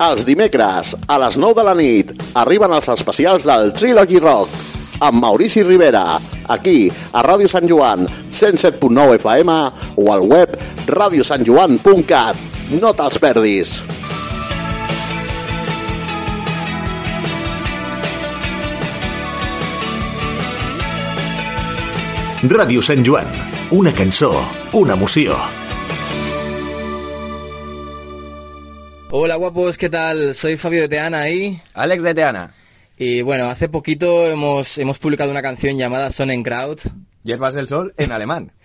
Els dimecres, a les 9 de la nit, arriben els especials del Trilogy Rock amb Maurici Rivera, aquí, a Ràdio Sant Joan, 107.9 FM o al web radiosantjoan.cat. No te'ls perdis! Ràdio Sant Joan, una cançó, una emoció. Hola guapos, ¿qué tal? Soy Fabio de Teana y... Alex de Teana. Y bueno, hace poquito hemos, hemos publicado una canción llamada Sonnenkraut. Hierbas del Sol en alemán.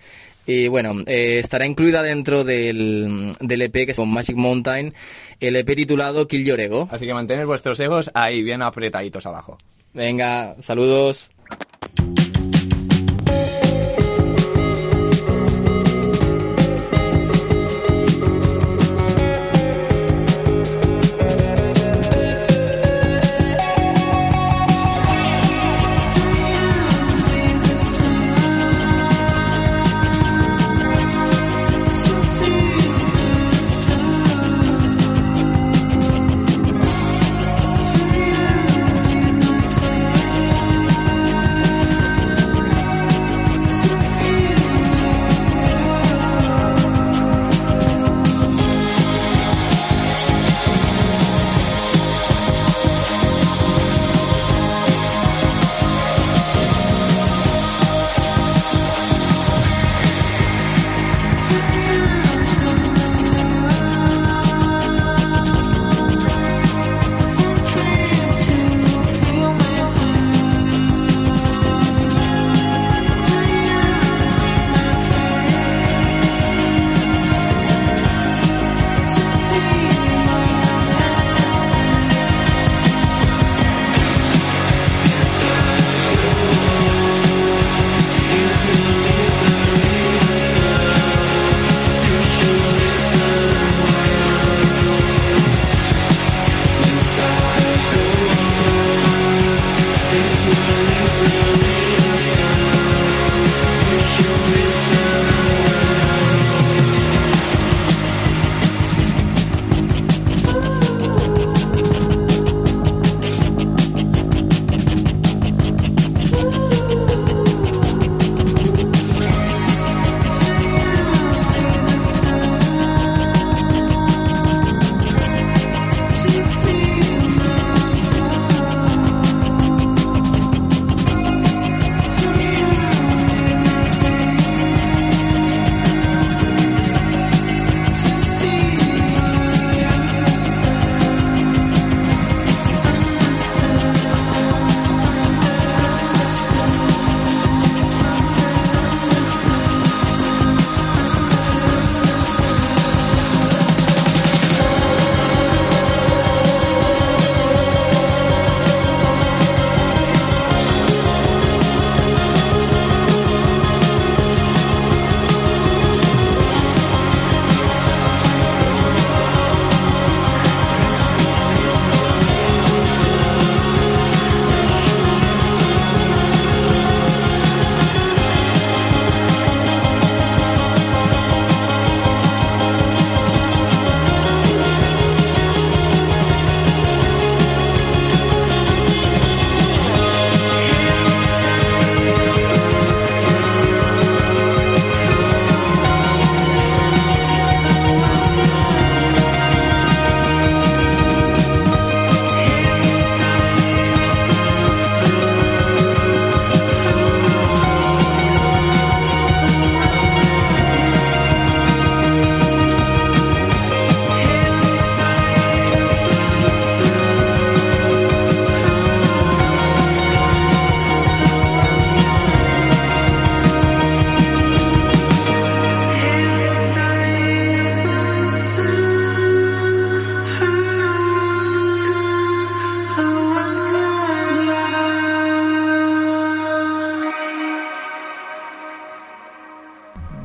Y bueno, eh, estará incluida dentro del, del EP que es con Magic Mountain, el EP titulado Kill Your Ego. Así que mantened vuestros egos ahí bien apretaditos abajo. Venga, saludos.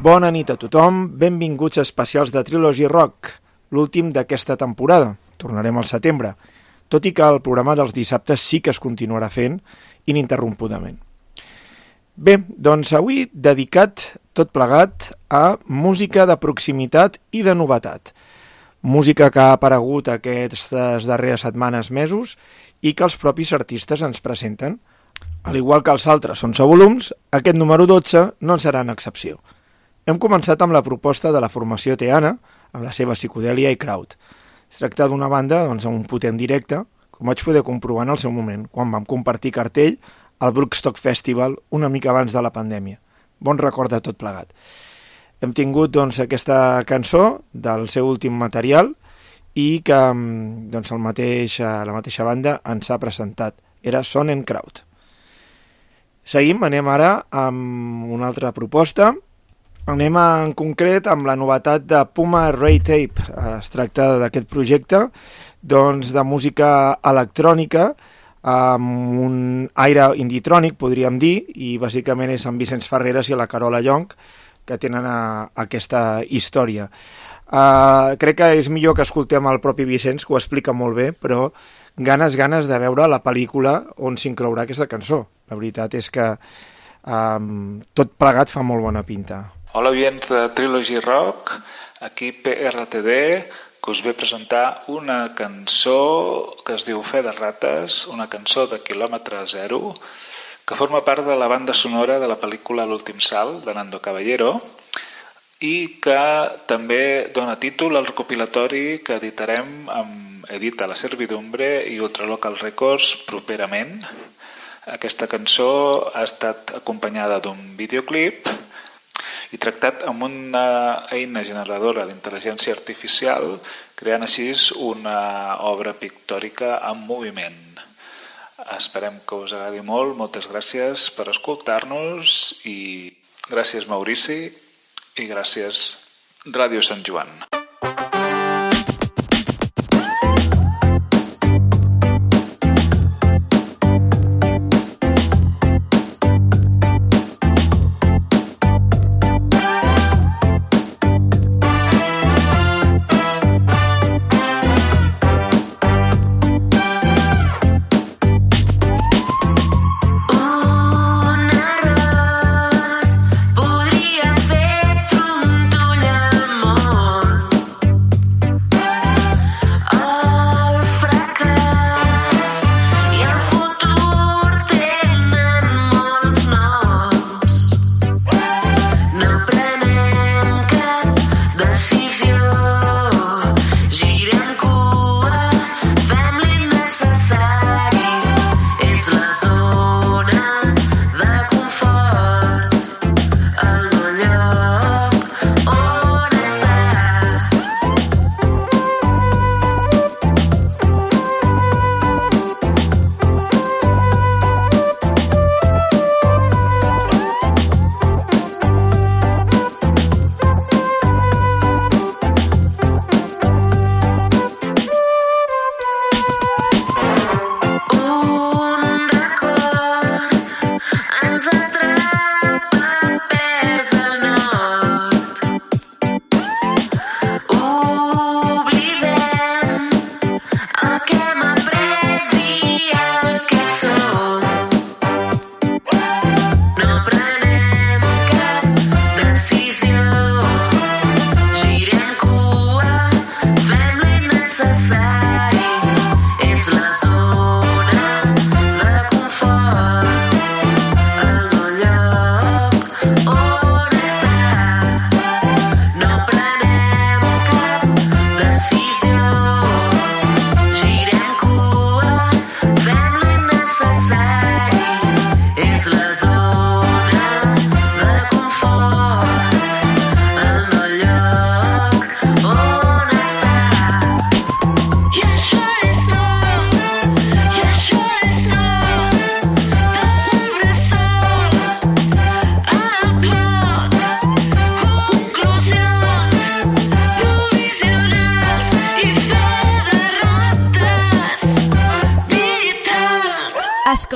Bona nit a tothom, benvinguts a especials de Trilogy Rock, l'últim d'aquesta temporada. Tornarem al setembre, tot i que el programa dels dissabtes sí que es continuarà fent ininterrompudament. Bé, doncs avui dedicat tot plegat a música de proximitat i de novetat. música que ha aparegut aquestes darreres setmanes, mesos, i que els propis artistes ens presenten. Al igual que els altres 11 volums, aquest número 12 no en serà en excepció. Hem començat amb la proposta de la formació Teana, amb la seva psicodèlia i crowd. Es tracta d'una banda doncs, amb un potent directe, com vaig poder comprovar en el seu moment, quan vam compartir cartell al Brookstock Festival una mica abans de la pandèmia. Bon record de tot plegat. Hem tingut doncs, aquesta cançó del seu últim material i que mm, doncs, el mateix, eh, la mateixa banda ens ha presentat. Era Son and Crowd. Seguim, anem ara amb una altra proposta. Anem en concret amb la novetat de Puma Ray Tape. Es tracta d'aquest projecte doncs, de música electrònica amb un aire inditrònic, podríem dir, i bàsicament és en Vicenç Ferreres i la Carola Llonc que tenen a, a aquesta història. Uh, crec que és millor que escoltem el propi Vicenç, que ho explica molt bé, però ganes, ganes de veure la pel·lícula on s'inclourà aquesta cançó. La veritat és que um, tot plegat fa molt bona pinta. Hola, oients de Trilogy Rock, aquí PRTD, que us ve presentar una cançó que es diu Fe de rates, una cançó de quilòmetre zero, que forma part de la banda sonora de la pel·lícula L'últim salt, de Nando Caballero, i que també dona títol al recopilatori que editarem amb Edita la Servidumbre i Ultralocal Records properament. Aquesta cançó ha estat acompanyada d'un videoclip i tractat amb una eina generadora d'intel·ligència artificial, creant així una obra pictòrica en moviment. Esperem que us agradi molt, moltes gràcies per escoltar-nos i gràcies Maurici i gràcies Ràdio Sant Joan.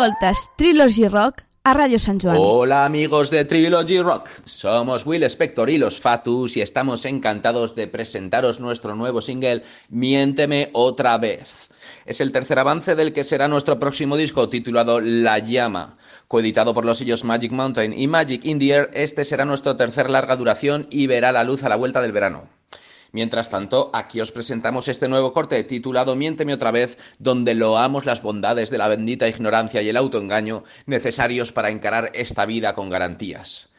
Escoltes Trilogy Rock a Ràdio Sant Joan. Hola amigos de Trilogy Rock, somos Will Spector y los Fatus y estamos encantados de presentaros nuestro nuevo single Miénteme otra vez. Es el tercer avance del que será nuestro próximo disco titulado La Llama. Coeditado por los sellos Magic Mountain y Magic in Air, este será nuestro tercer larga duración y verá la luz a la vuelta del verano. Mientras tanto, aquí os presentamos este nuevo corte titulado Miénteme otra vez, donde loamos las bondades de la bendita ignorancia y el autoengaño necesarios para encarar esta vida con garantías.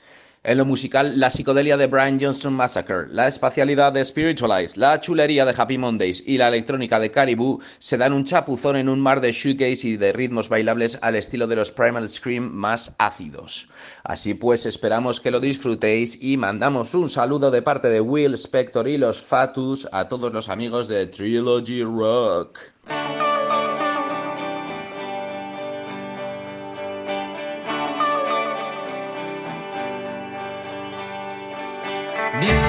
En lo musical, la psicodelia de Brian Johnston Massacre, la espacialidad de Spiritualize, la chulería de Happy Mondays y la electrónica de Caribou se dan un chapuzón en un mar de shoegaze y de ritmos bailables al estilo de los Primal Scream más ácidos. Así pues, esperamos que lo disfrutéis y mandamos un saludo de parte de Will Spector y los Fatus a todos los amigos de Trilogy Rock. Miénteme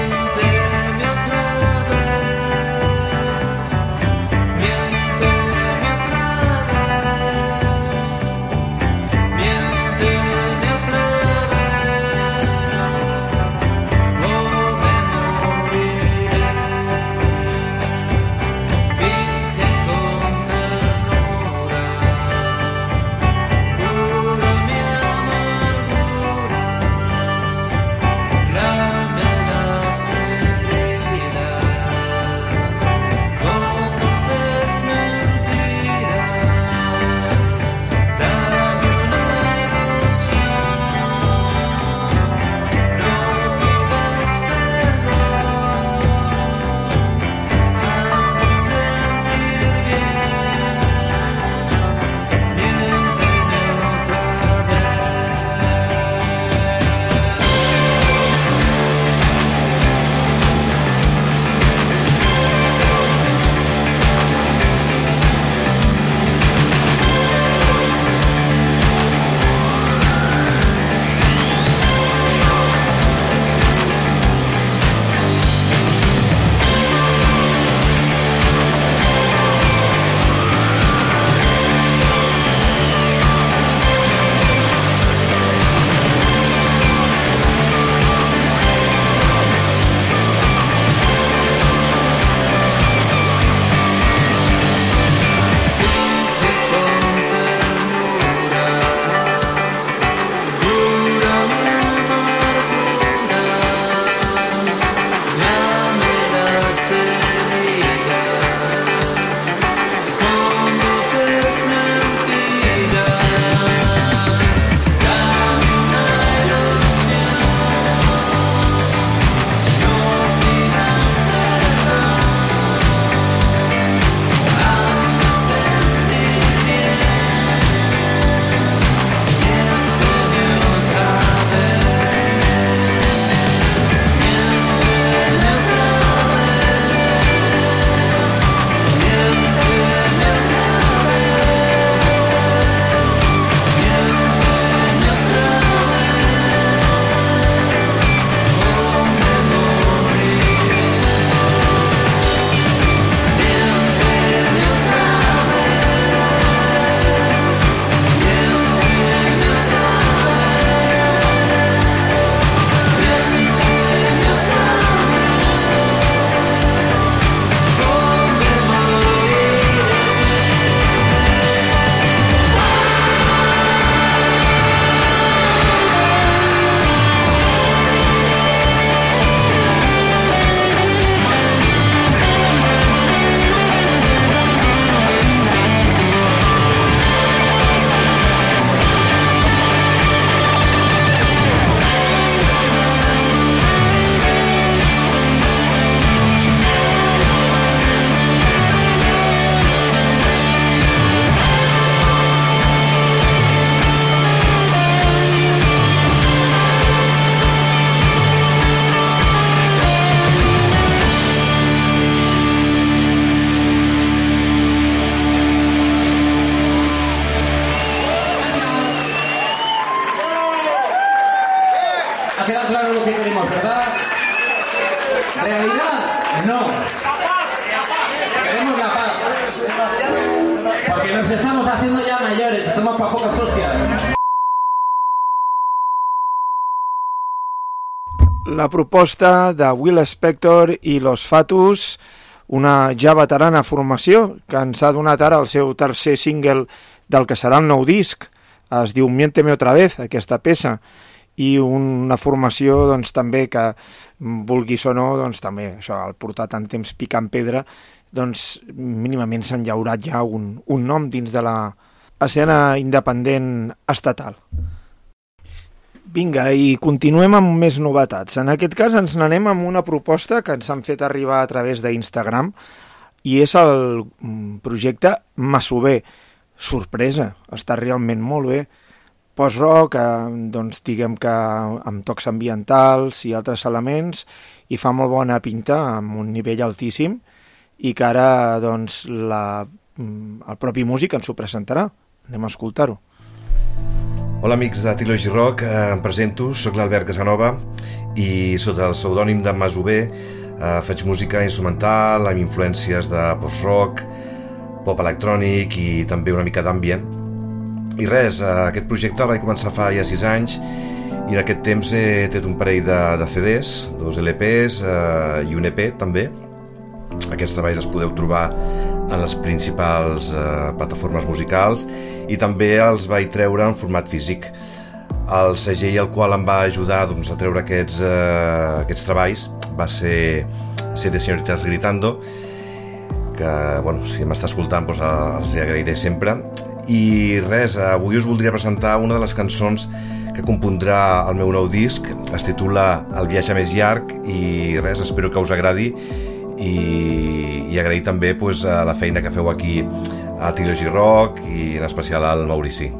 La proposta de Will Spector i Los Fatus, una ja veterana formació que ens ha donat ara el seu tercer single del que serà el nou disc. Es diu Miénteme otra vez, aquesta peça. i una formació doncs, també que vulguis o no, doncs també això, al portar tant temps picant pedra, doncs mínimament s'han llaurat ja un, un nom dins de la escena independent estatal. Vinga, i continuem amb més novetats. En aquest cas ens n'anem amb una proposta que ens han fet arribar a través d'Instagram i és el mm, projecte Massover. Sorpresa, està realment molt bé. Post-rock, eh, doncs diguem que amb tocs ambientals i altres elements, i fa molt bona pinta, amb un nivell altíssim, i que ara doncs, la, mm, el propi músic ens ho presentarà. Anem a escoltar-ho. Hola amics de Trilogy Rock, eh, em presento, sóc l'Albert Casanova i sota el pseudònim de Masové eh, faig música instrumental amb influències de post-rock, pop electrònic i també una mica d'ambient. I res, eh, aquest projecte el vaig començar fa ja 6 anys i en aquest temps he tret un parell de, de CDs, dos LPs eh, i un EP també. Aquests treballs els podeu trobar en les principals eh, plataformes musicals i també els vaig treure en format físic. El segell al qual em va ajudar doncs, a treure aquests, eh, aquests treballs va ser Siete Señoritas Gritando, que bueno, si m'està escoltant doncs, els hi agrairé sempre. I res, avui us voldria presentar una de les cançons que compondrà el meu nou disc, es titula El viatge més llarg i res, espero que us agradi i, i agrair també pues, a la feina que feu aquí a Trilogy Rock i en especial al Maurici.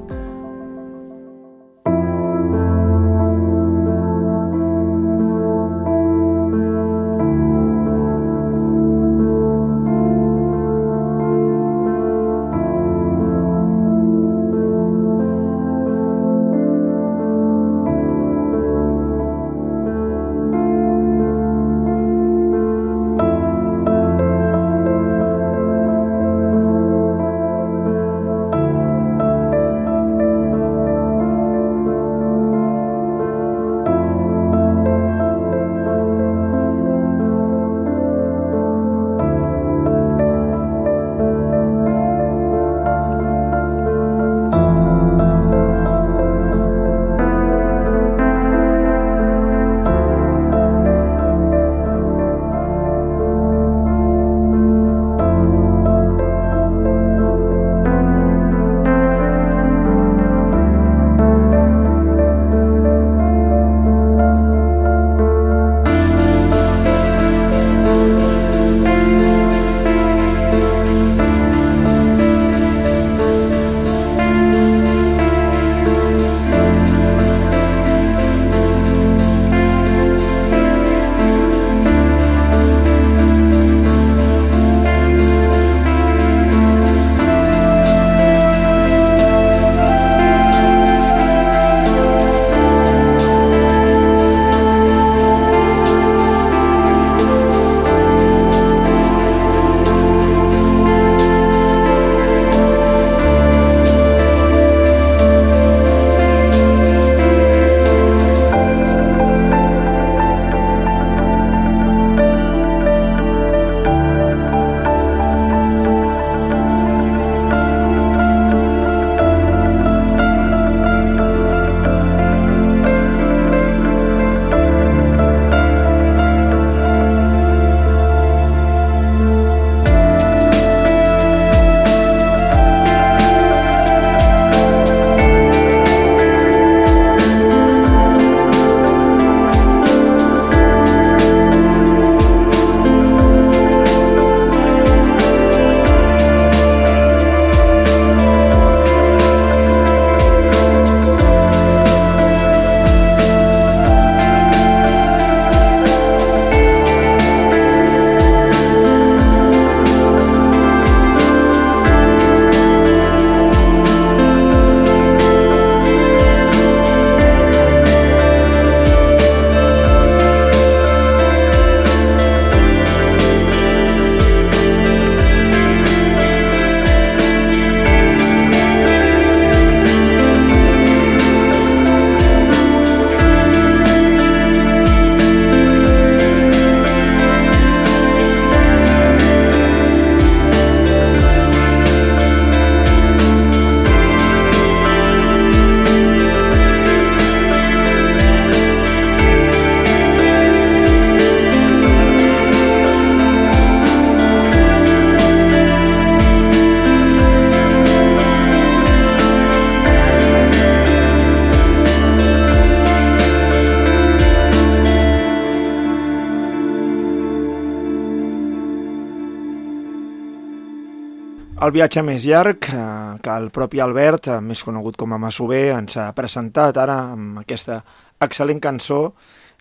El viatge més llarg eh, que el propi Albert, eh, més conegut com a Massover, ens ha presentat ara amb aquesta excel·lent cançó.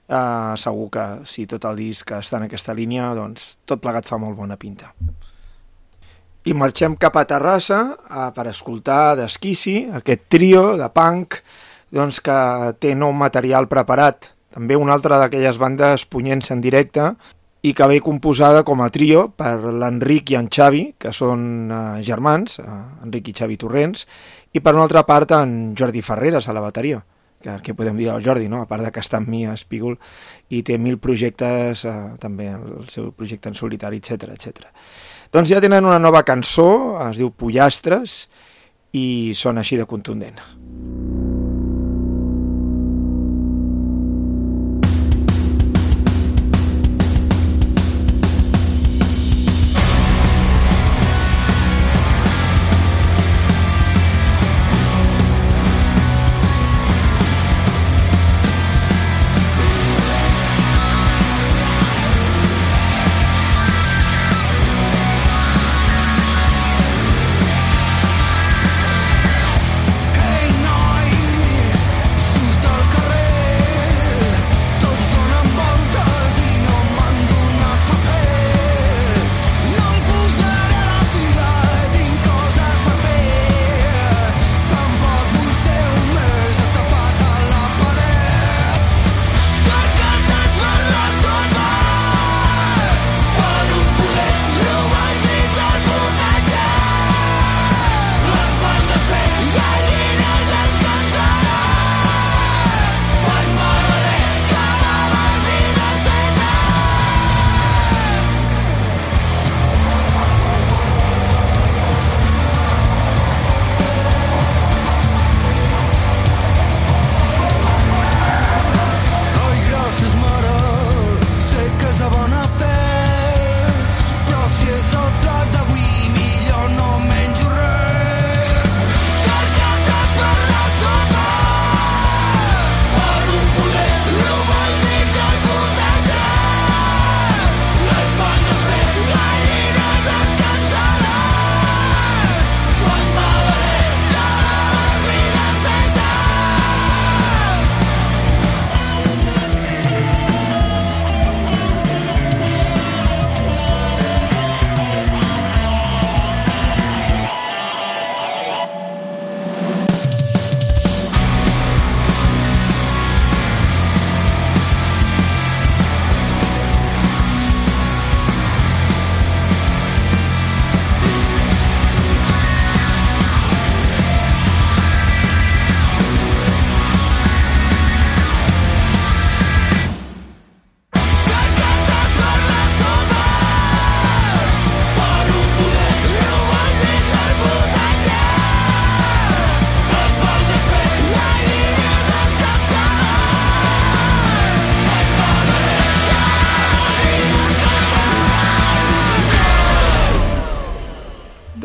Eh, segur que si tot el disc està en aquesta línia, doncs tot plegat fa molt bona pinta. I marxem cap a Terrassa eh, per escoltar d'Esquissi, aquest trio de punk doncs, que té nou material preparat. També una altra d'aquelles bandes punyents en directe i que ve composada com a trio per l'Enric i en Xavi, que són eh, germans, eh, Enric i Xavi Torrents, i per una altra part en Jordi Ferreres a la bateria, que, que podem dir al Jordi, no? a part de que està amb mi a Espígol i té mil projectes, eh, també el seu projecte en solitari, etc etc. Doncs ja tenen una nova cançó, es diu Pollastres, i sona així de contundent.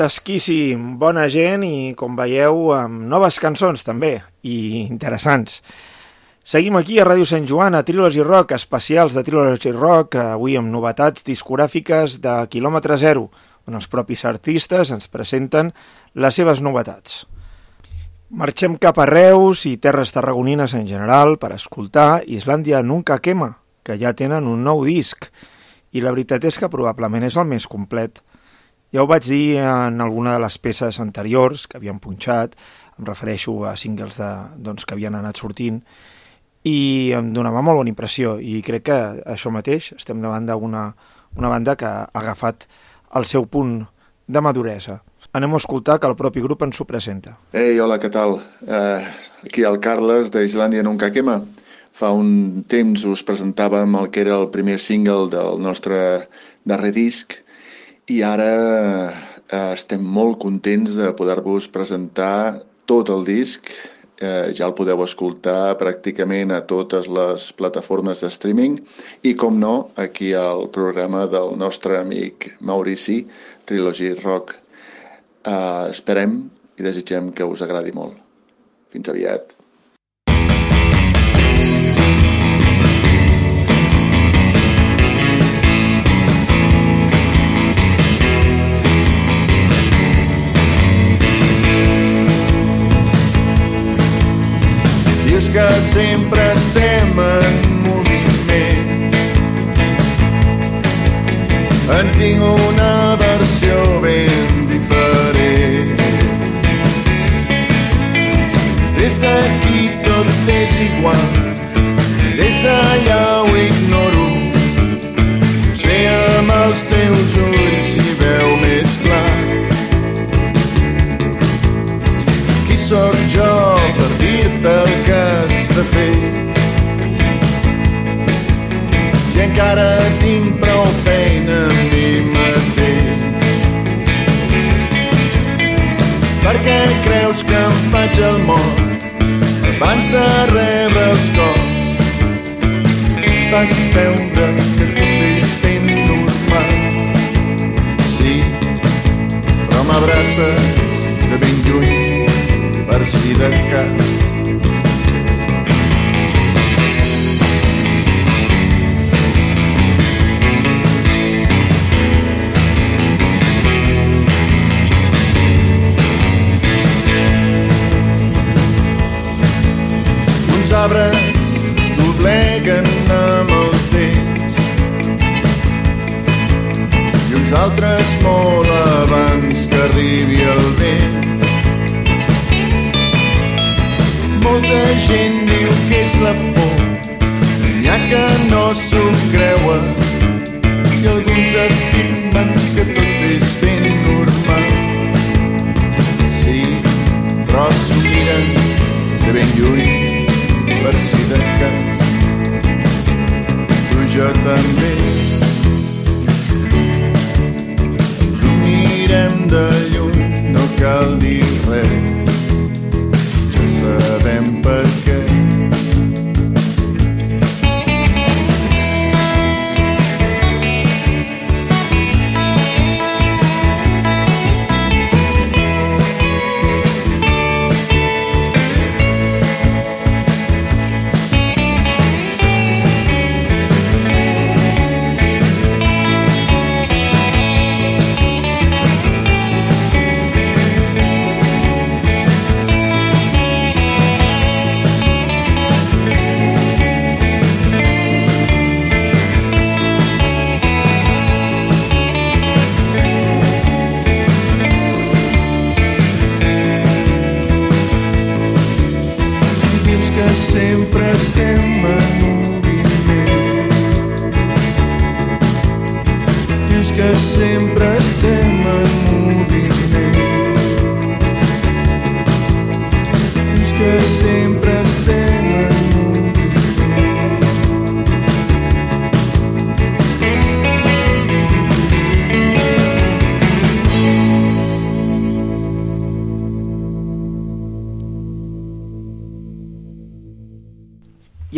D'esquissi, bona gent i, com veieu, amb noves cançons també, i interessants. Seguim aquí a Ràdio Sant Joan, a Trilogy Rock, especials de Trilogy Rock, avui amb novetats discogràfiques de quilòmetre zero, on els propis artistes ens presenten les seves novetats. Marxem cap a Reus i terres tarragonines en general per escoltar Islàndia Nunca Quema, que ja tenen un nou disc, i la veritat és que probablement és el més complet. Ja ho vaig dir en alguna de les peces anteriors que havien punxat, em refereixo a singles de, doncs, que havien anat sortint, i em donava molt bona impressió, i crec que això mateix, estem davant d'una una banda que ha agafat el seu punt de maduresa. Anem a escoltar que el propi grup ens ho presenta. Ei, hola, què tal? Uh, aquí el Carles d'Islàndia Nunca Quema. Fa un temps us presentàvem el que era el primer single del nostre darrer disc i ara uh, estem molt contents de poder-vos presentar tot el disc. Uh, ja el podeu escoltar pràcticament a totes les plataformes de streaming i, com no, aquí al programa del nostre amic Maurici, Trilogy Rock. Uh, esperem i desitgem que us agradi molt. Fins aviat.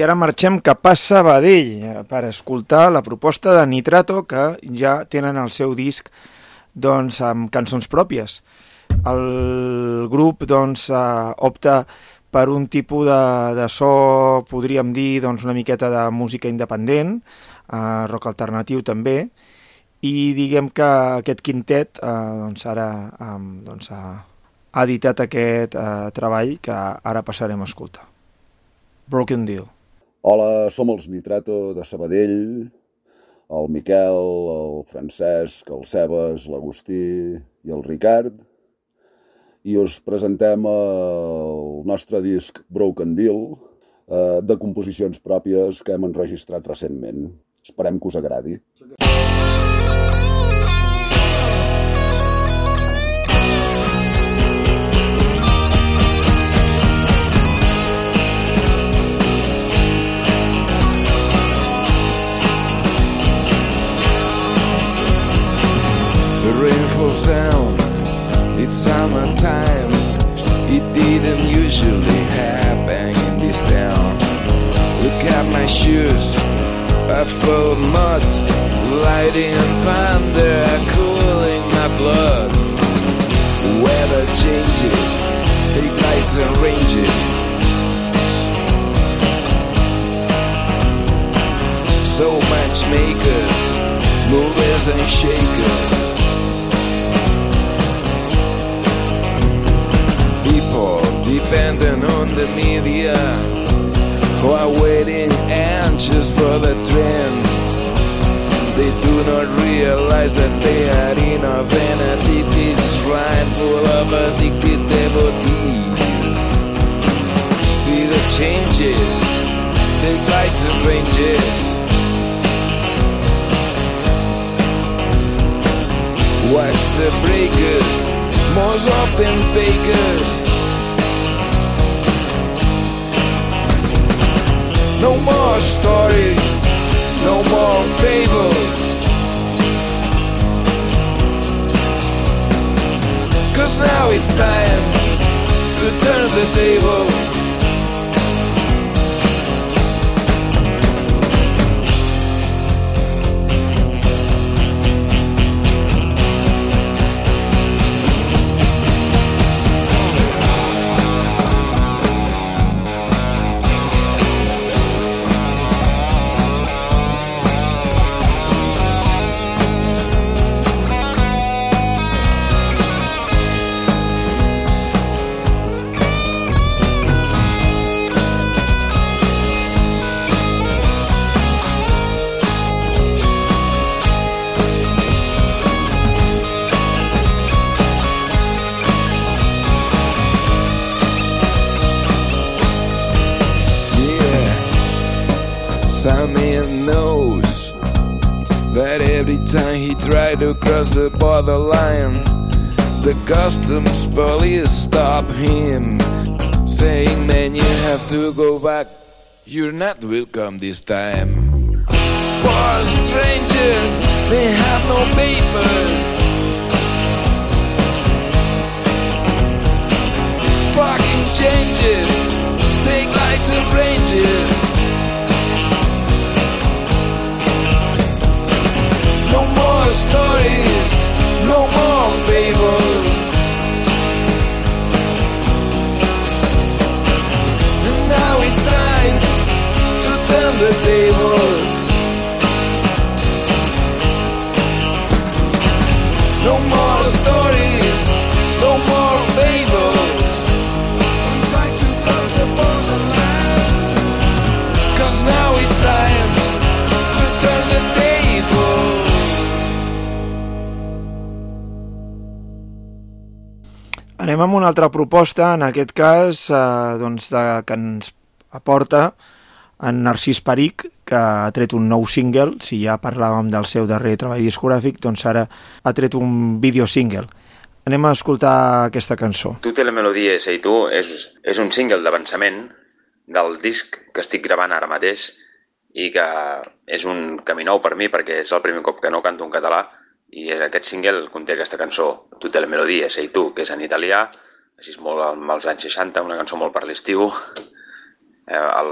Ara marxem cap a Sabadell eh, per escoltar la proposta de Nitrato que ja tenen el seu disc doncs, amb cançons pròpies. El grup doncs, eh, opta per un tipus de, de so, podríem dir, doncs, una miqueta de música independent, eh, rock alternatiu també, i diguem que aquest quintet eh, doncs, ara eh, doncs, ha, ha editat aquest eh, treball que ara passarem a escoltar. Broken Deal. Hola, som els Nitrato de Sabadell, el Miquel, el Francesc, el Cebes, l'Agustí i el Ricard, i us presentem el nostre disc Broken Deal, eh, de composicions pròpies que hem enregistrat recentment. Esperem que us agradi. The my shoes, are full mud, lighting on thunder, cooling my blood. Weather changes, take lights and ranges. So matchmakers, movers and shakers. People dependent on the media who are waiting anxious for the trends. They do not realize that they are in a vanity shrine full of addicted devotees. See the changes, take light and ranges. Watch the breakers, most often fakers. No more stories, no more fables. Cause now it's time to turn the tables. Cross the borderline, the customs police stop him, saying, Man, you have to go back. You're not welcome this time. For strangers, they have no papers. Fucking changes, take lights and ranges. No more stories, no more fables. And now it's time to turn the tables. Anem amb una altra proposta, en aquest cas, eh, doncs, de, que ens aporta en Narcís Peric, que ha tret un nou single, si ja parlàvem del seu darrer treball discogràfic, doncs ara ha tret un vídeo single. Anem a escoltar aquesta cançó. Tu té la melodia i tu és, és un single d'avançament del disc que estic gravant ara mateix i que és un camí nou per mi perquè és el primer cop que no canto en català i aquest single conté aquesta cançó, Tu té la melodia, sei tu, que és en italià, així és molt amb els anys 60, una cançó molt per l'estiu. Eh, el,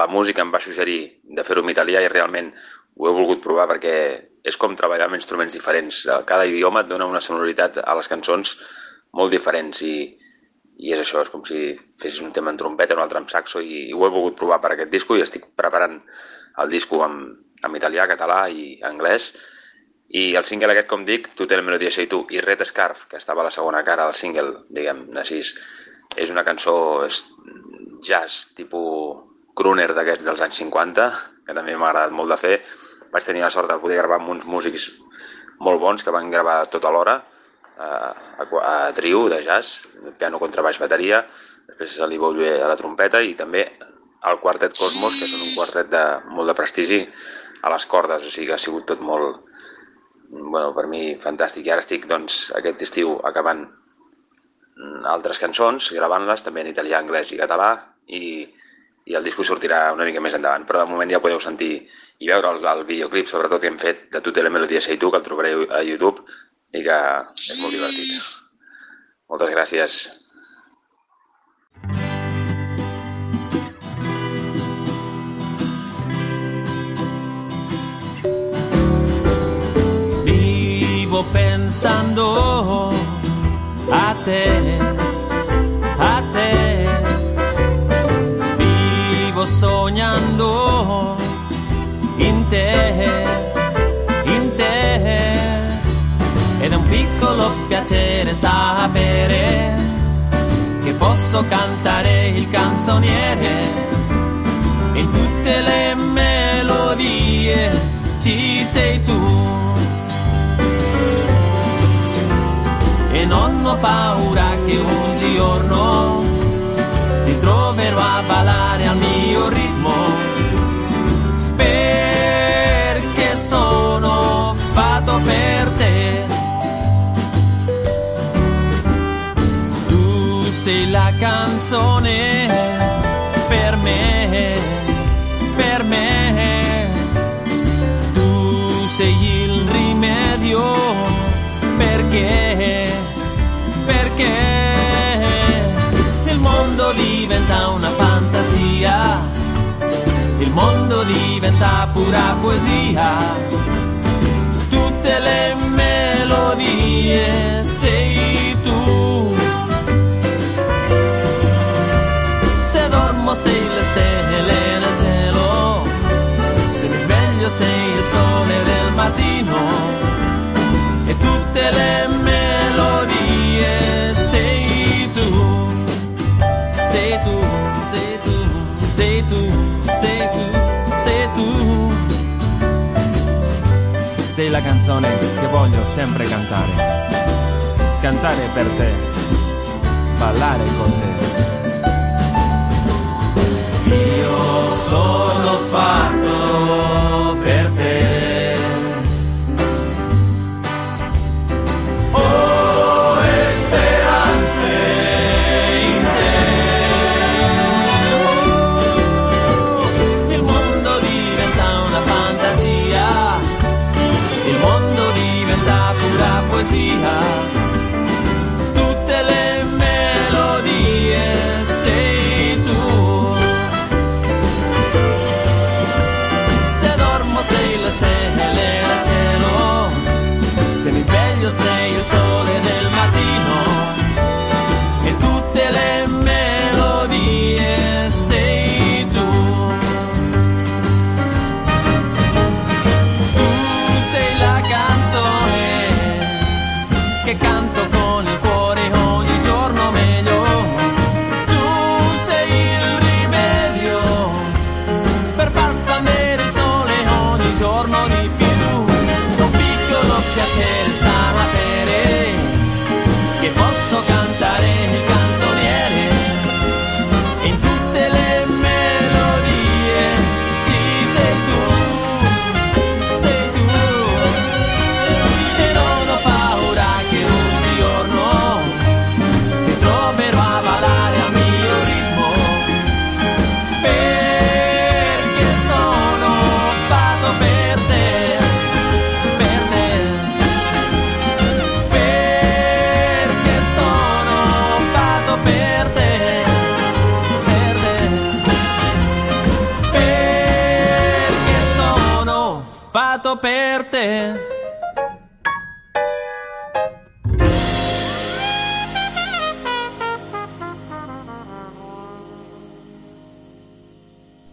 la música em va suggerir de fer-ho en italià i realment ho he volgut provar perquè és com treballar amb instruments diferents. Eh, Cada idioma et dona una sonoritat a les cançons molt diferents i, i és això, és com si fessis un tema en trompeta, un altre amb saxo i, i ho he volgut provar per aquest disco i estic preparant el disco en, en italià, català i anglès i el single aquest, com dic, Tu té la melodia sei tu i Red Scarf, que estava a la segona cara del single, diguem, així, és una cançó és jazz tipus crooner d'aquests dels anys 50, que també m'ha agradat molt de fer. Vaig tenir la sort de poder gravar amb uns músics molt bons que van gravar tota l'hora, a, a, a trio de jazz, piano, contrabaix, bateria, després a l'Ivo a la trompeta i també el quartet Cosmos, que són un quartet de molt de prestigi a les cordes, o sigui que ha sigut tot molt, bueno, per mi fantàstic. I ara estic, doncs, aquest estiu acabant mm, altres cançons, gravant-les també en italià, anglès i català i, i el disco sortirà una mica més endavant, però de moment ja podeu sentir i veure el, el videoclip, sobretot que hem fet de Tu té la melodia sei tu, que el trobareu a YouTube i que és molt divertit. Moltes gràcies. Pensando a te, a te. Vivo sognando in te, in te. Ed è un piccolo piacere sapere che posso cantare il canzoniere in tutte le melodie ci sei tu. Non ho paura che un giorno ti troverò a ballare al mio ritmo. Perché sono fatto per te. Tu sei la canzone per me per me. Tu sei il rimedio perché perché il mondo diventa una fantasia, il mondo diventa pura poesia, tutte le melodie sei tu. Se dormo sei le stelle nel cielo, se mi sveglio sei il sole del mattino. E tutte le melodie sei tu, sei tu, sei tu. Sei la canzone che voglio sempre cantare, cantare per te, ballare con te. Io sono fatto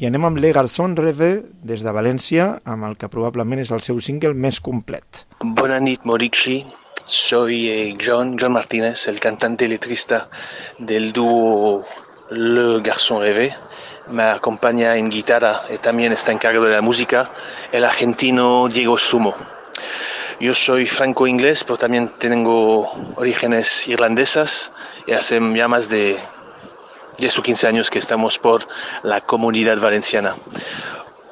I anem amb Le Garçon Rêve des de València, amb el que probablement és el seu single més complet. Buenas nit. Soy eh, John, John Martínez, el cantante letrista del dúo Le Garçon Rêvé. Me acompaña en guitarra y también está encargado de la música el argentino Diego Sumo. Yo soy franco-inglés, pero también tengo orígenes irlandesas y hace ya más de 10 o 15 años que estamos por la comunidad valenciana.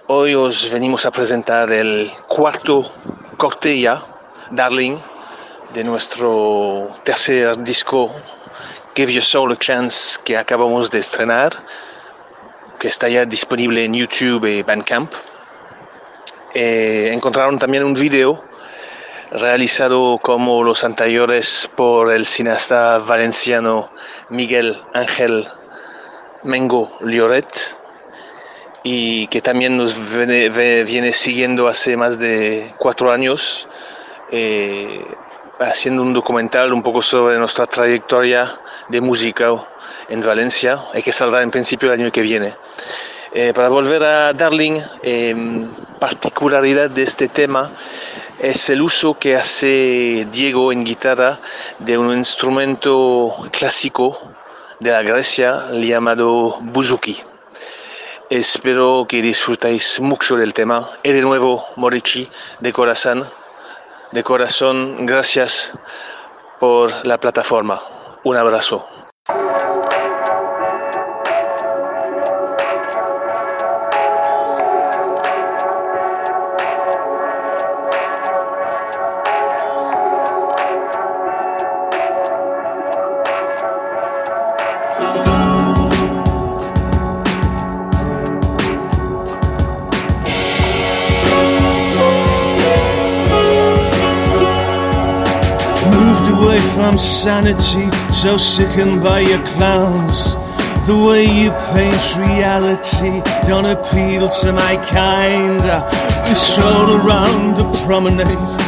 Hoy os venimos a presentar el cuarto corte ya, Darling, de nuestro tercer disco Give Your Soul a Chance que acabamos de estrenar, que está ya disponible en YouTube y Bandcamp. Eh, encontraron también un video realizado como los anteriores por el cineasta valenciano Miguel Ángel Mengo Lloret y que también nos viene siguiendo hace más de cuatro años eh, haciendo un documental un poco sobre nuestra trayectoria de música en Valencia y que saldrá en principio el año que viene. Eh, para volver a Darling, eh, particularidad de este tema es el uso que hace Diego en guitarra de un instrumento clásico de la Grecia llamado buzuki. Espero que disfrutéis mucho del tema y de nuevo Morici de corazón, de corazón gracias por la plataforma. Un abrazo. From sanity, so sickened by your clowns. The way you paint reality don't appeal to my kind. We stroll around the promenade,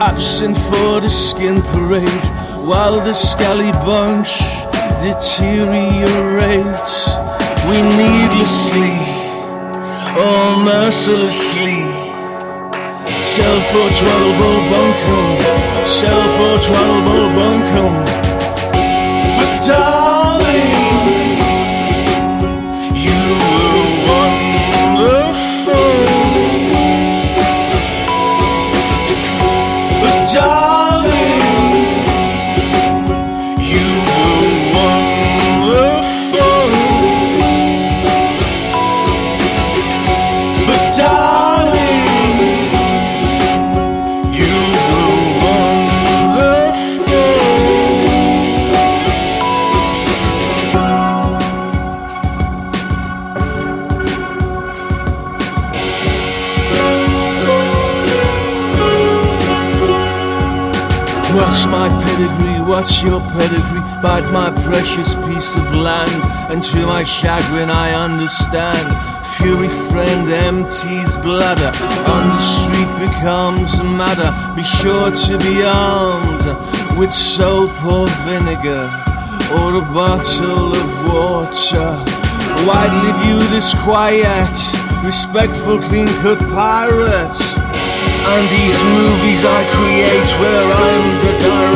absent for the skin parade, while the scally bunch deteriorates. We needlessly or mercilessly sell for trouble bunkum, shout out to all the bunk come What's your pedigree? Bite my precious piece of land, and to my chagrin I understand. Fury friend empties bladder, on the street becomes a matter. Be sure to be armed with soap or vinegar, or a bottle of water. Why live you this quiet, respectful, clean-cut pirate? And these movies I create where I'm the director.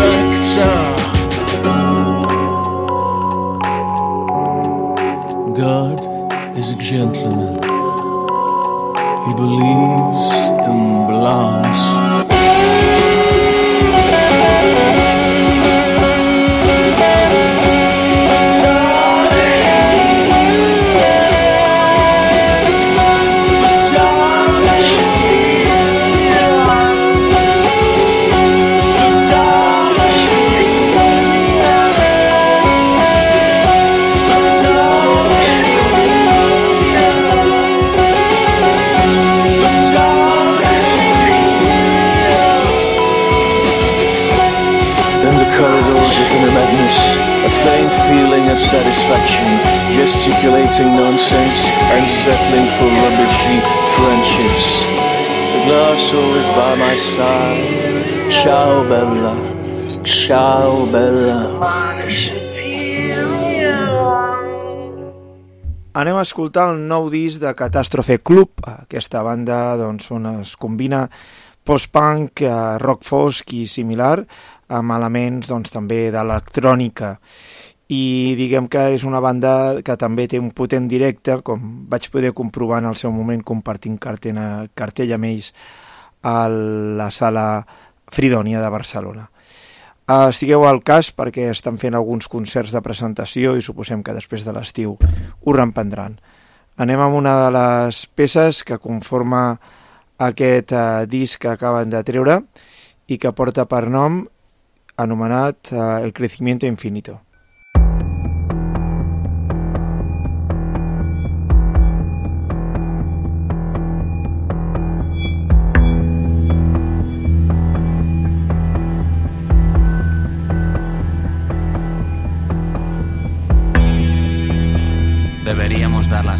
Escoltar el nou disc de Catàstrofe Club. Aquesta banda doncs, on es combina post-punk, eh, rock fosc i similar, amb elements doncs, també d'electrònica. I diguem que és una banda que també té un potent directe, com vaig poder comprovar en el seu moment compartint cartella, cartell amb ells a la sala Fridònia de Barcelona. Uh, estigueu al cas perquè estan fent alguns concerts de presentació i suposem que després de l'estiu ho reemprendran. Anem amb una de les peces que conforma aquest uh, disc que acaben de treure i que porta per nom anomenat uh, El crecimiento infinito.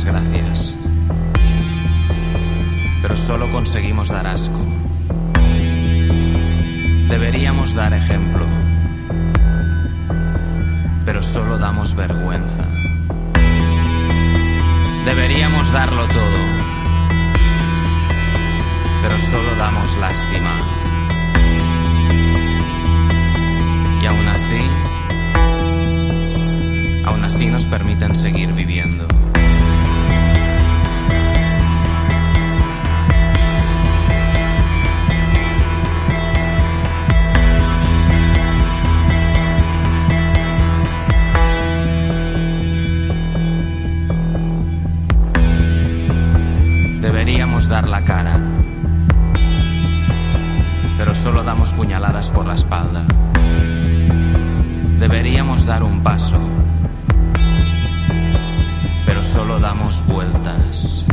Gracias, pero solo conseguimos dar asco. Deberíamos dar ejemplo, pero solo damos vergüenza. Deberíamos darlo todo, pero solo damos lástima. Y aún así, aún así nos permiten seguir viviendo. Dar la cara, pero solo damos puñaladas por la espalda. Deberíamos dar un paso, pero solo damos vueltas.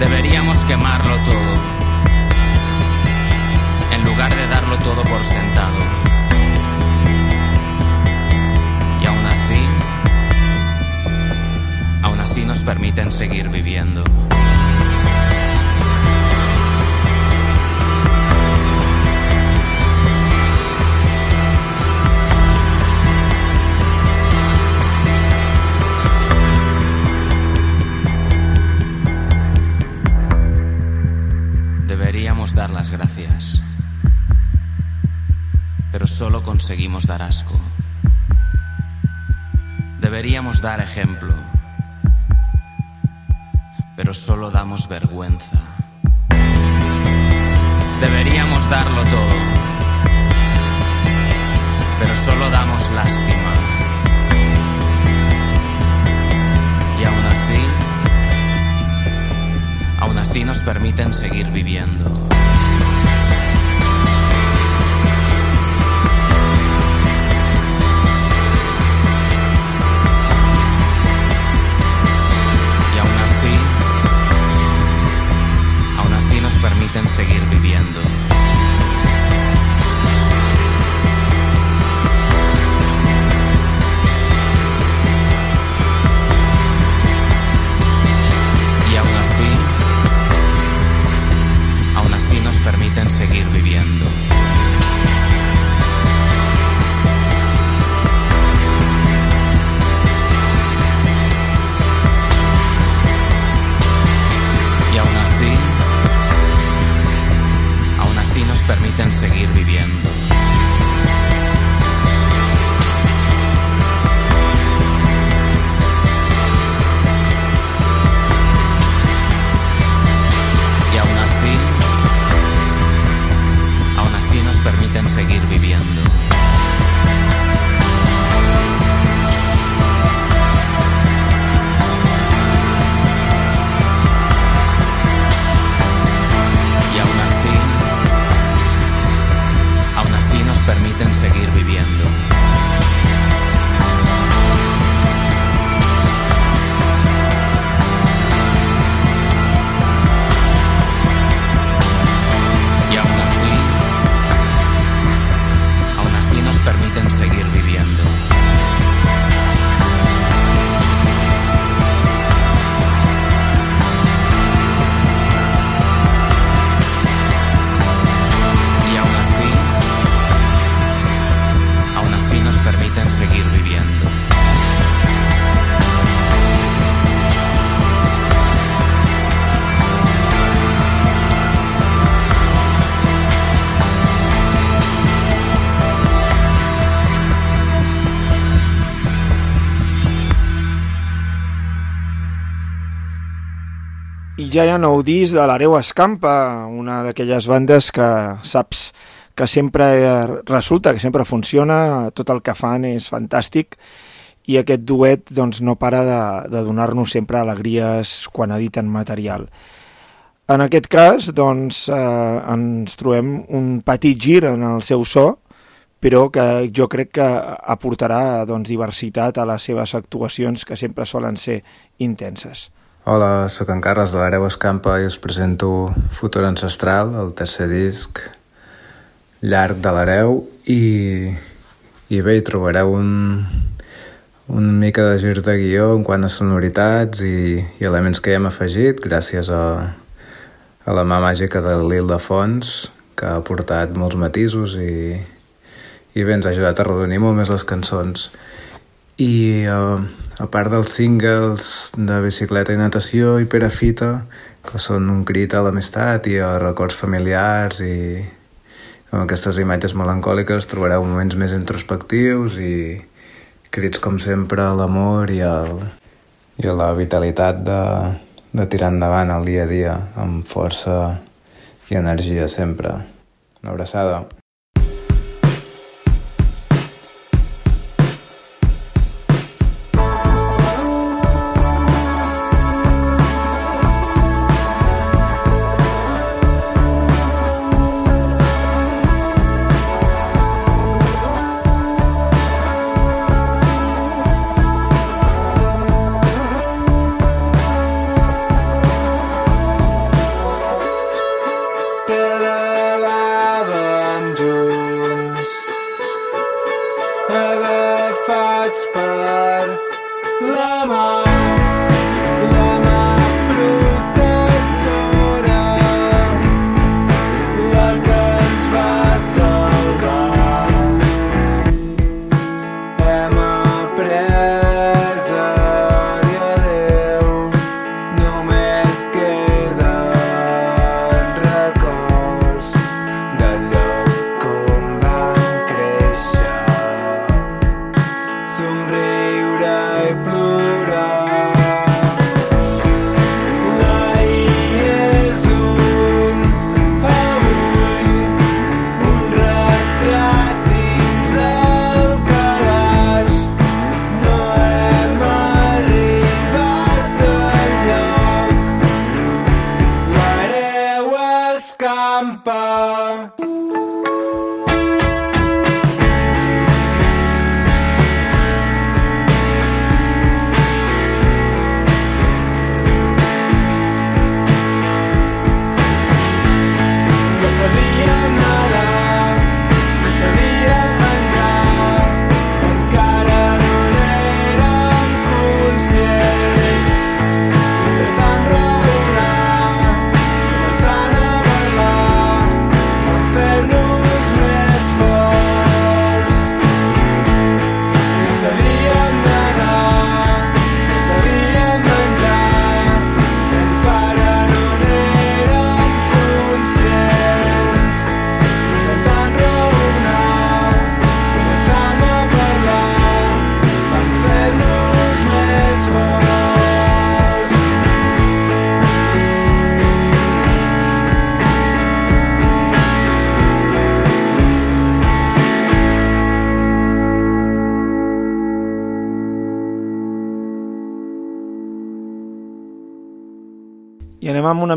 Deberíamos quemarlo todo, en lugar de darlo todo por sentado. Y aún así, aún así nos permiten seguir viviendo. Gracias, pero solo conseguimos dar asco. Deberíamos dar ejemplo, pero solo damos vergüenza. Deberíamos darlo todo, pero solo damos lástima. Y aún así, aún así nos permiten seguir viviendo. Permiten seguir viviendo. Ja nou disc de l'Areu Escampa, una d'aquelles bandes que saps que sempre eh, resulta, que sempre funciona, tot el que fan és fantàstic i aquest duet doncs, no para de, de donar-nos sempre alegries quan editen material. En aquest cas, doncs, eh, ens trobem un petit gir en el seu so, però que jo crec que aportarà doncs, diversitat a les seves actuacions, que sempre solen ser intenses. Hola, sóc en Carles de l'Areu Escampa i us presento Futur Ancestral, el tercer disc llarg de l'Areu i, i bé, hi trobareu un, un mica de gir de guió en quant a sonoritats i, i elements que hi hem afegit gràcies a, a la mà màgica de l'Il de Fons que ha portat molts matisos i, i bé, ens ha ajudat a redonir molt més les cançons. I uh, a part dels singles de bicicleta i natació i perafita que són un crit a l'amistat i a records familiars i amb aquestes imatges melancòliques trobareu moments més introspectius i crits com sempre a l'amor i, al, i a la vitalitat de, de tirar endavant el dia a dia amb força i energia sempre. Una abraçada.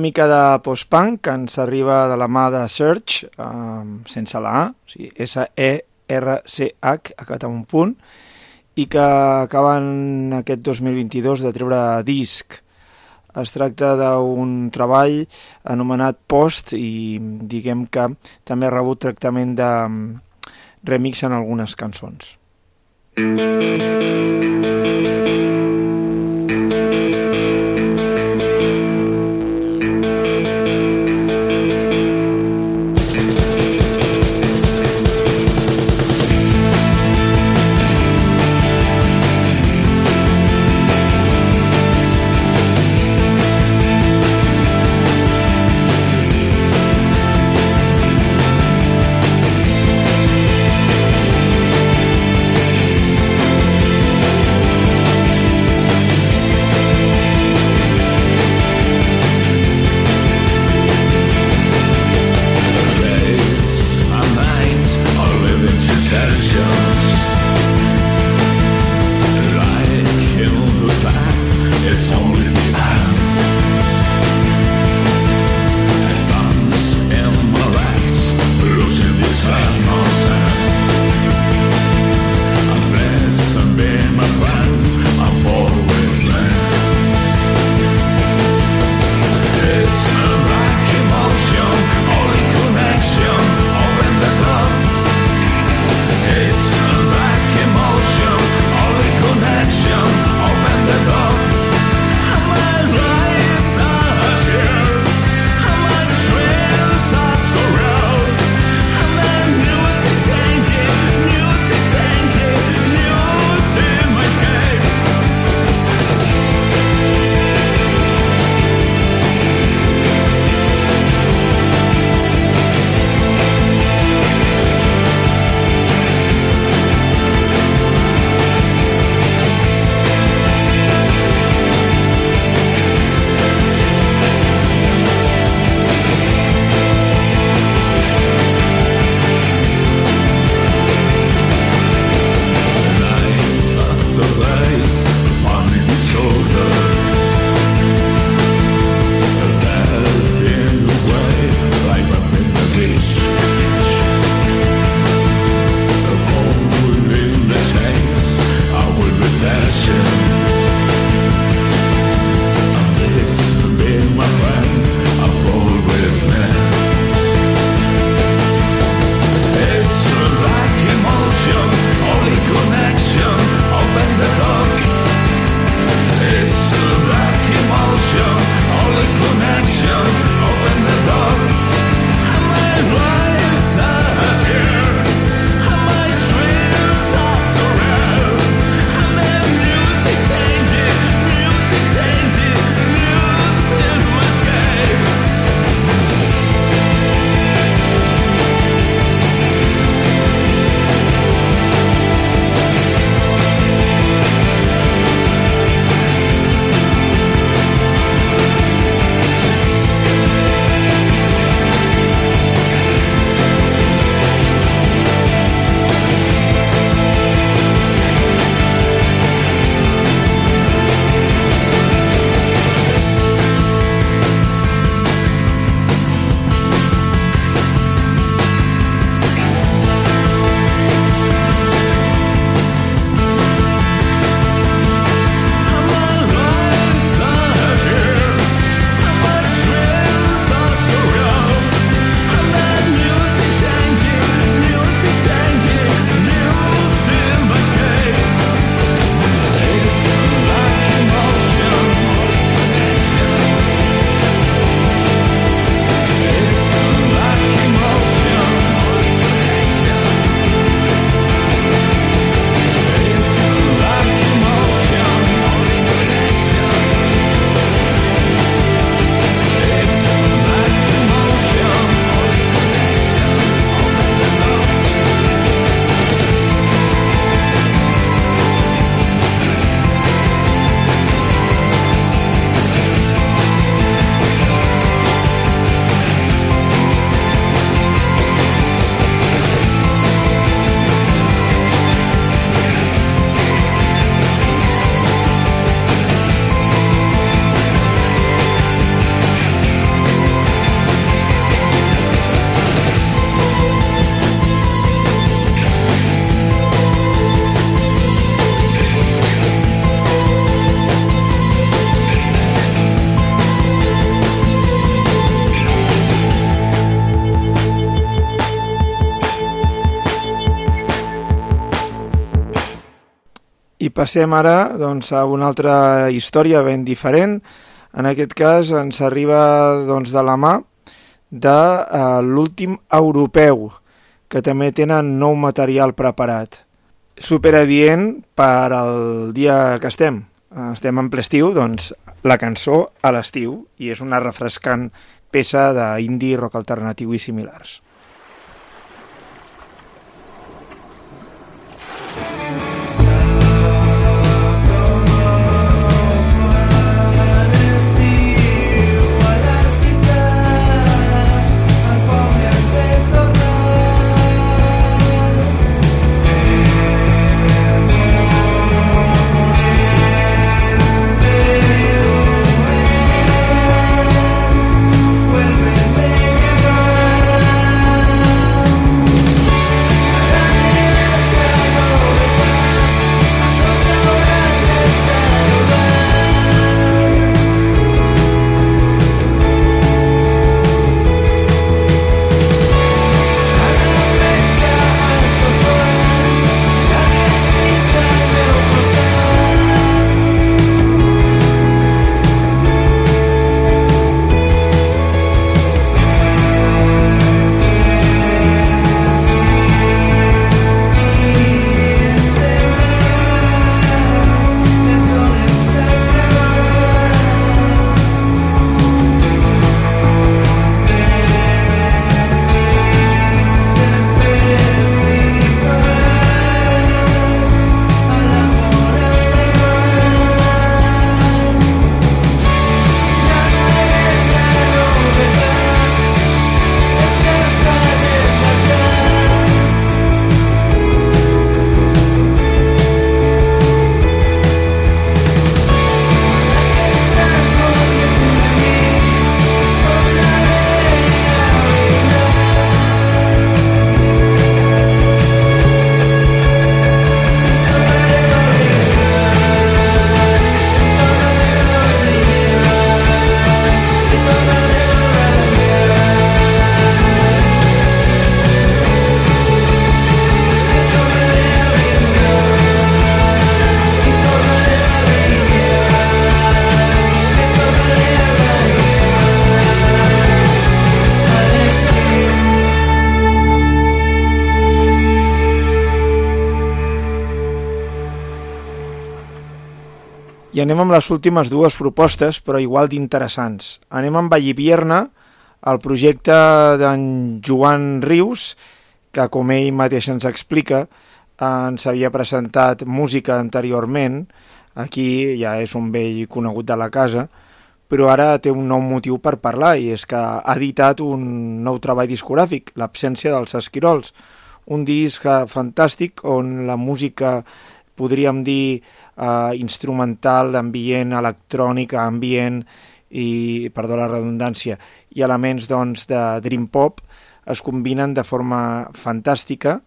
Mica de post-punk que ens arriba de la mà de Search, um, sense la A, o sigui, S-E-R-C-H, acabat amb un punt, i que acaben aquest 2022 de treure disc. Es tracta d'un treball anomenat Post i diguem que també ha rebut tractament de mm, remix en algunes cançons. Thank I passem ara doncs, a una altra història ben diferent. En aquest cas ens arriba doncs, de la mà de uh, l'últim europeu, que també tenen nou material preparat. Superadient per al dia que estem. Eh, Estem en ple estiu, doncs la cançó a l'estiu, i és una refrescant peça d'indie, rock alternatiu i similars. Anem amb les últimes dues propostes, però igual d'interessants. Anem amb Vallivierna, el projecte d'en Joan Rius, que com ell mateix ens explica, ens havia presentat música anteriorment, aquí ja és un vell conegut de la casa, però ara té un nou motiu per parlar i és que ha editat un nou treball discogràfic, l'absència dels esquirols, un disc eh, fantàstic on la música, podríem dir, eh, instrumental, d'ambient, electrònic, ambient i, perdó la redundància, i elements doncs, de dream pop es combinen de forma fantàstica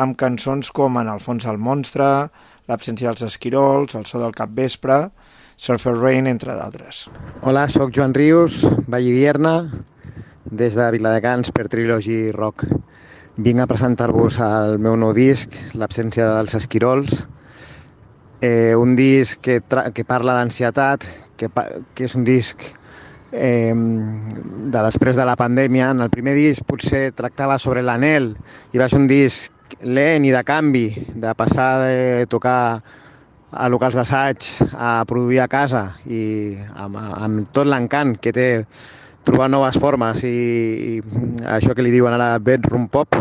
amb cançons com En el fons el monstre, L'absència dels esquirols, El so del capvespre, Surfer Rain, entre d'altres. Hola, sóc Joan Rius, Vallivierna, des de Viladecans per Trilogy Rock. Vinc a presentar-vos el meu nou disc, L'absència dels esquirols, eh, un disc que, que parla d'ansietat, que, pa- que és un disc eh, de després de la pandèmia. En el primer disc potser tractava sobre l'anel i va ser un disc lent i de canvi, de passar de tocar a locals d'assaig a produir a casa i amb, amb tot l'encant que té trobar noves formes i, i això que li diuen ara bedroom pop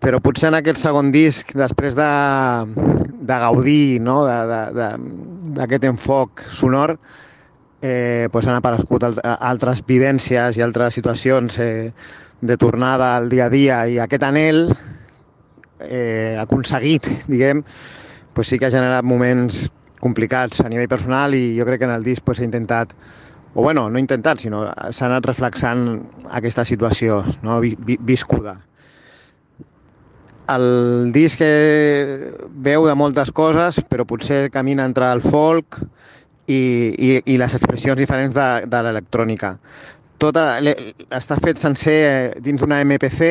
però potser en aquest segon disc després de, de gaudir no? d'aquest enfoc sonor eh, pues han aparegut al- altres vivències i altres situacions eh, de tornada al dia a dia i aquest anel eh, aconseguit, diguem, pues sí que ha generat moments complicats a nivell personal i jo crec que en el disc pues, he intentat, o bueno, no intentat, sinó s'ha anat reflexant aquesta situació no? vi, vi, viscuda. El disc eh, veu de moltes coses, però potser camina entre el folk i, i, i les expressions diferents de, de l'electrònica. Tota, le- està fet sencer eh, dins d'una MPC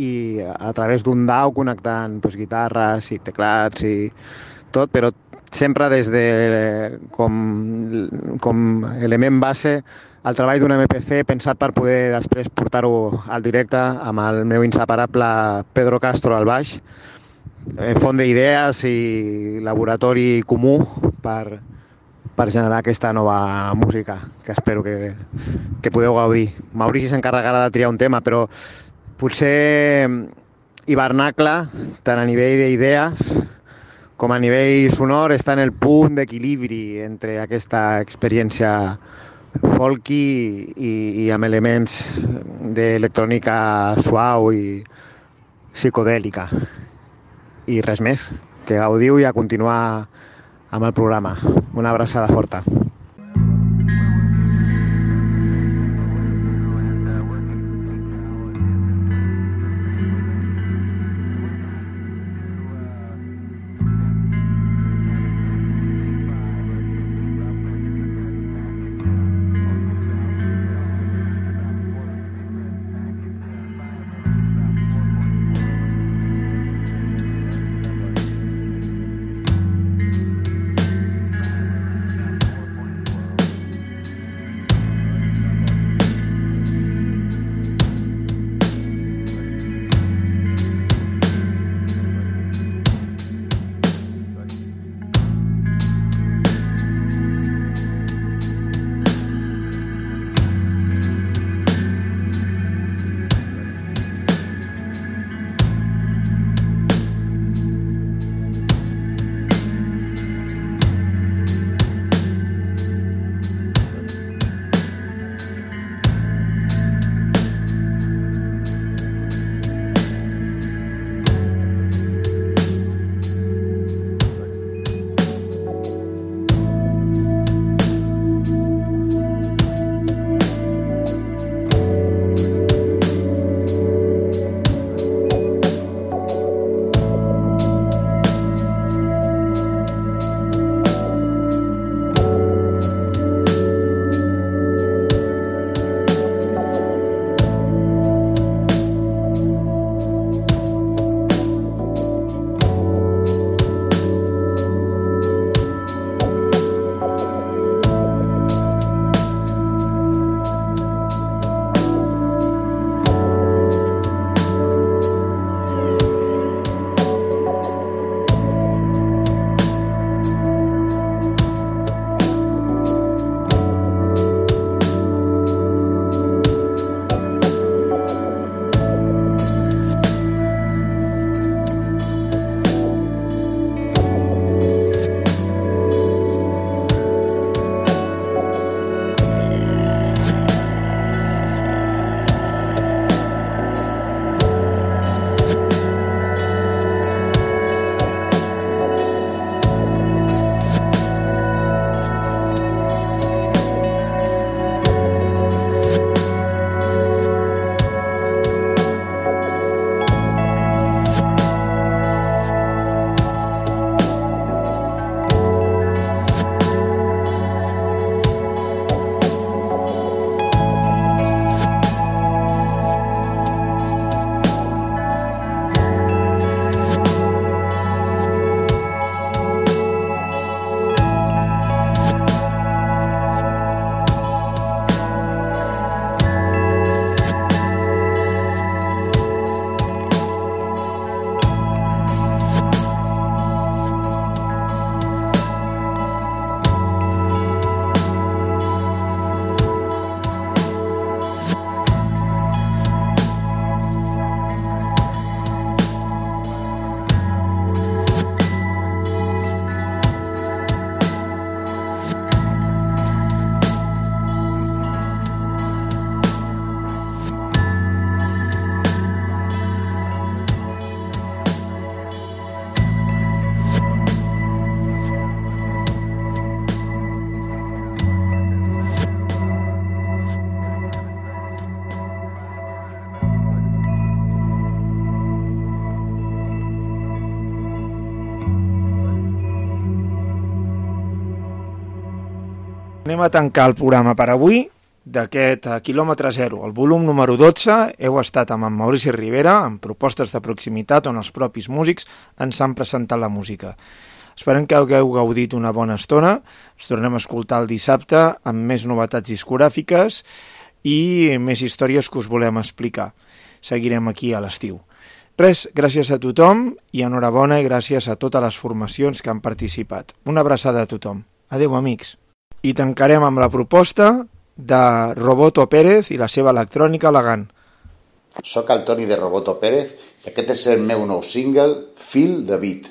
i a través d'un DAW connectant doncs, guitarres i teclats i tot, però sempre des de com, com element base el treball d'un MPC pensat per poder després portar-ho al directe amb el meu inseparable Pedro Castro al baix, eh, font d'idees i laboratori comú per, per generar aquesta nova música, que espero que, que podeu gaudir. Maurici s'encarregarà de triar un tema, però potser hivernacle, tant a nivell d'idees com a nivell sonor, està en el punt d'equilibri entre aquesta experiència folky i, i amb elements d'electrònica suau i psicodèlica. I res més, que gaudiu i a continuar amb el programa. Una abraçada forta. Anem a tancar el programa per avui d'aquest quilòmetre zero, el volum número 12, heu estat amb en Maurici Rivera, amb propostes de proximitat on els propis músics ens han presentat la música. Esperem que hagueu gaudit una bona estona, ens tornem a escoltar el dissabte amb més novetats discogràfiques i més històries que us volem explicar. Seguirem aquí a l'estiu. Res, gràcies a tothom i enhorabona i gràcies a totes les formacions que han participat. Una abraçada a tothom. Adeu, amics. I tancarem amb la proposta de Roboto Pérez i la seva electrònica elegant. Soc el Toni de Roboto Pérez i aquest és el meu nou single, Fil de Beat.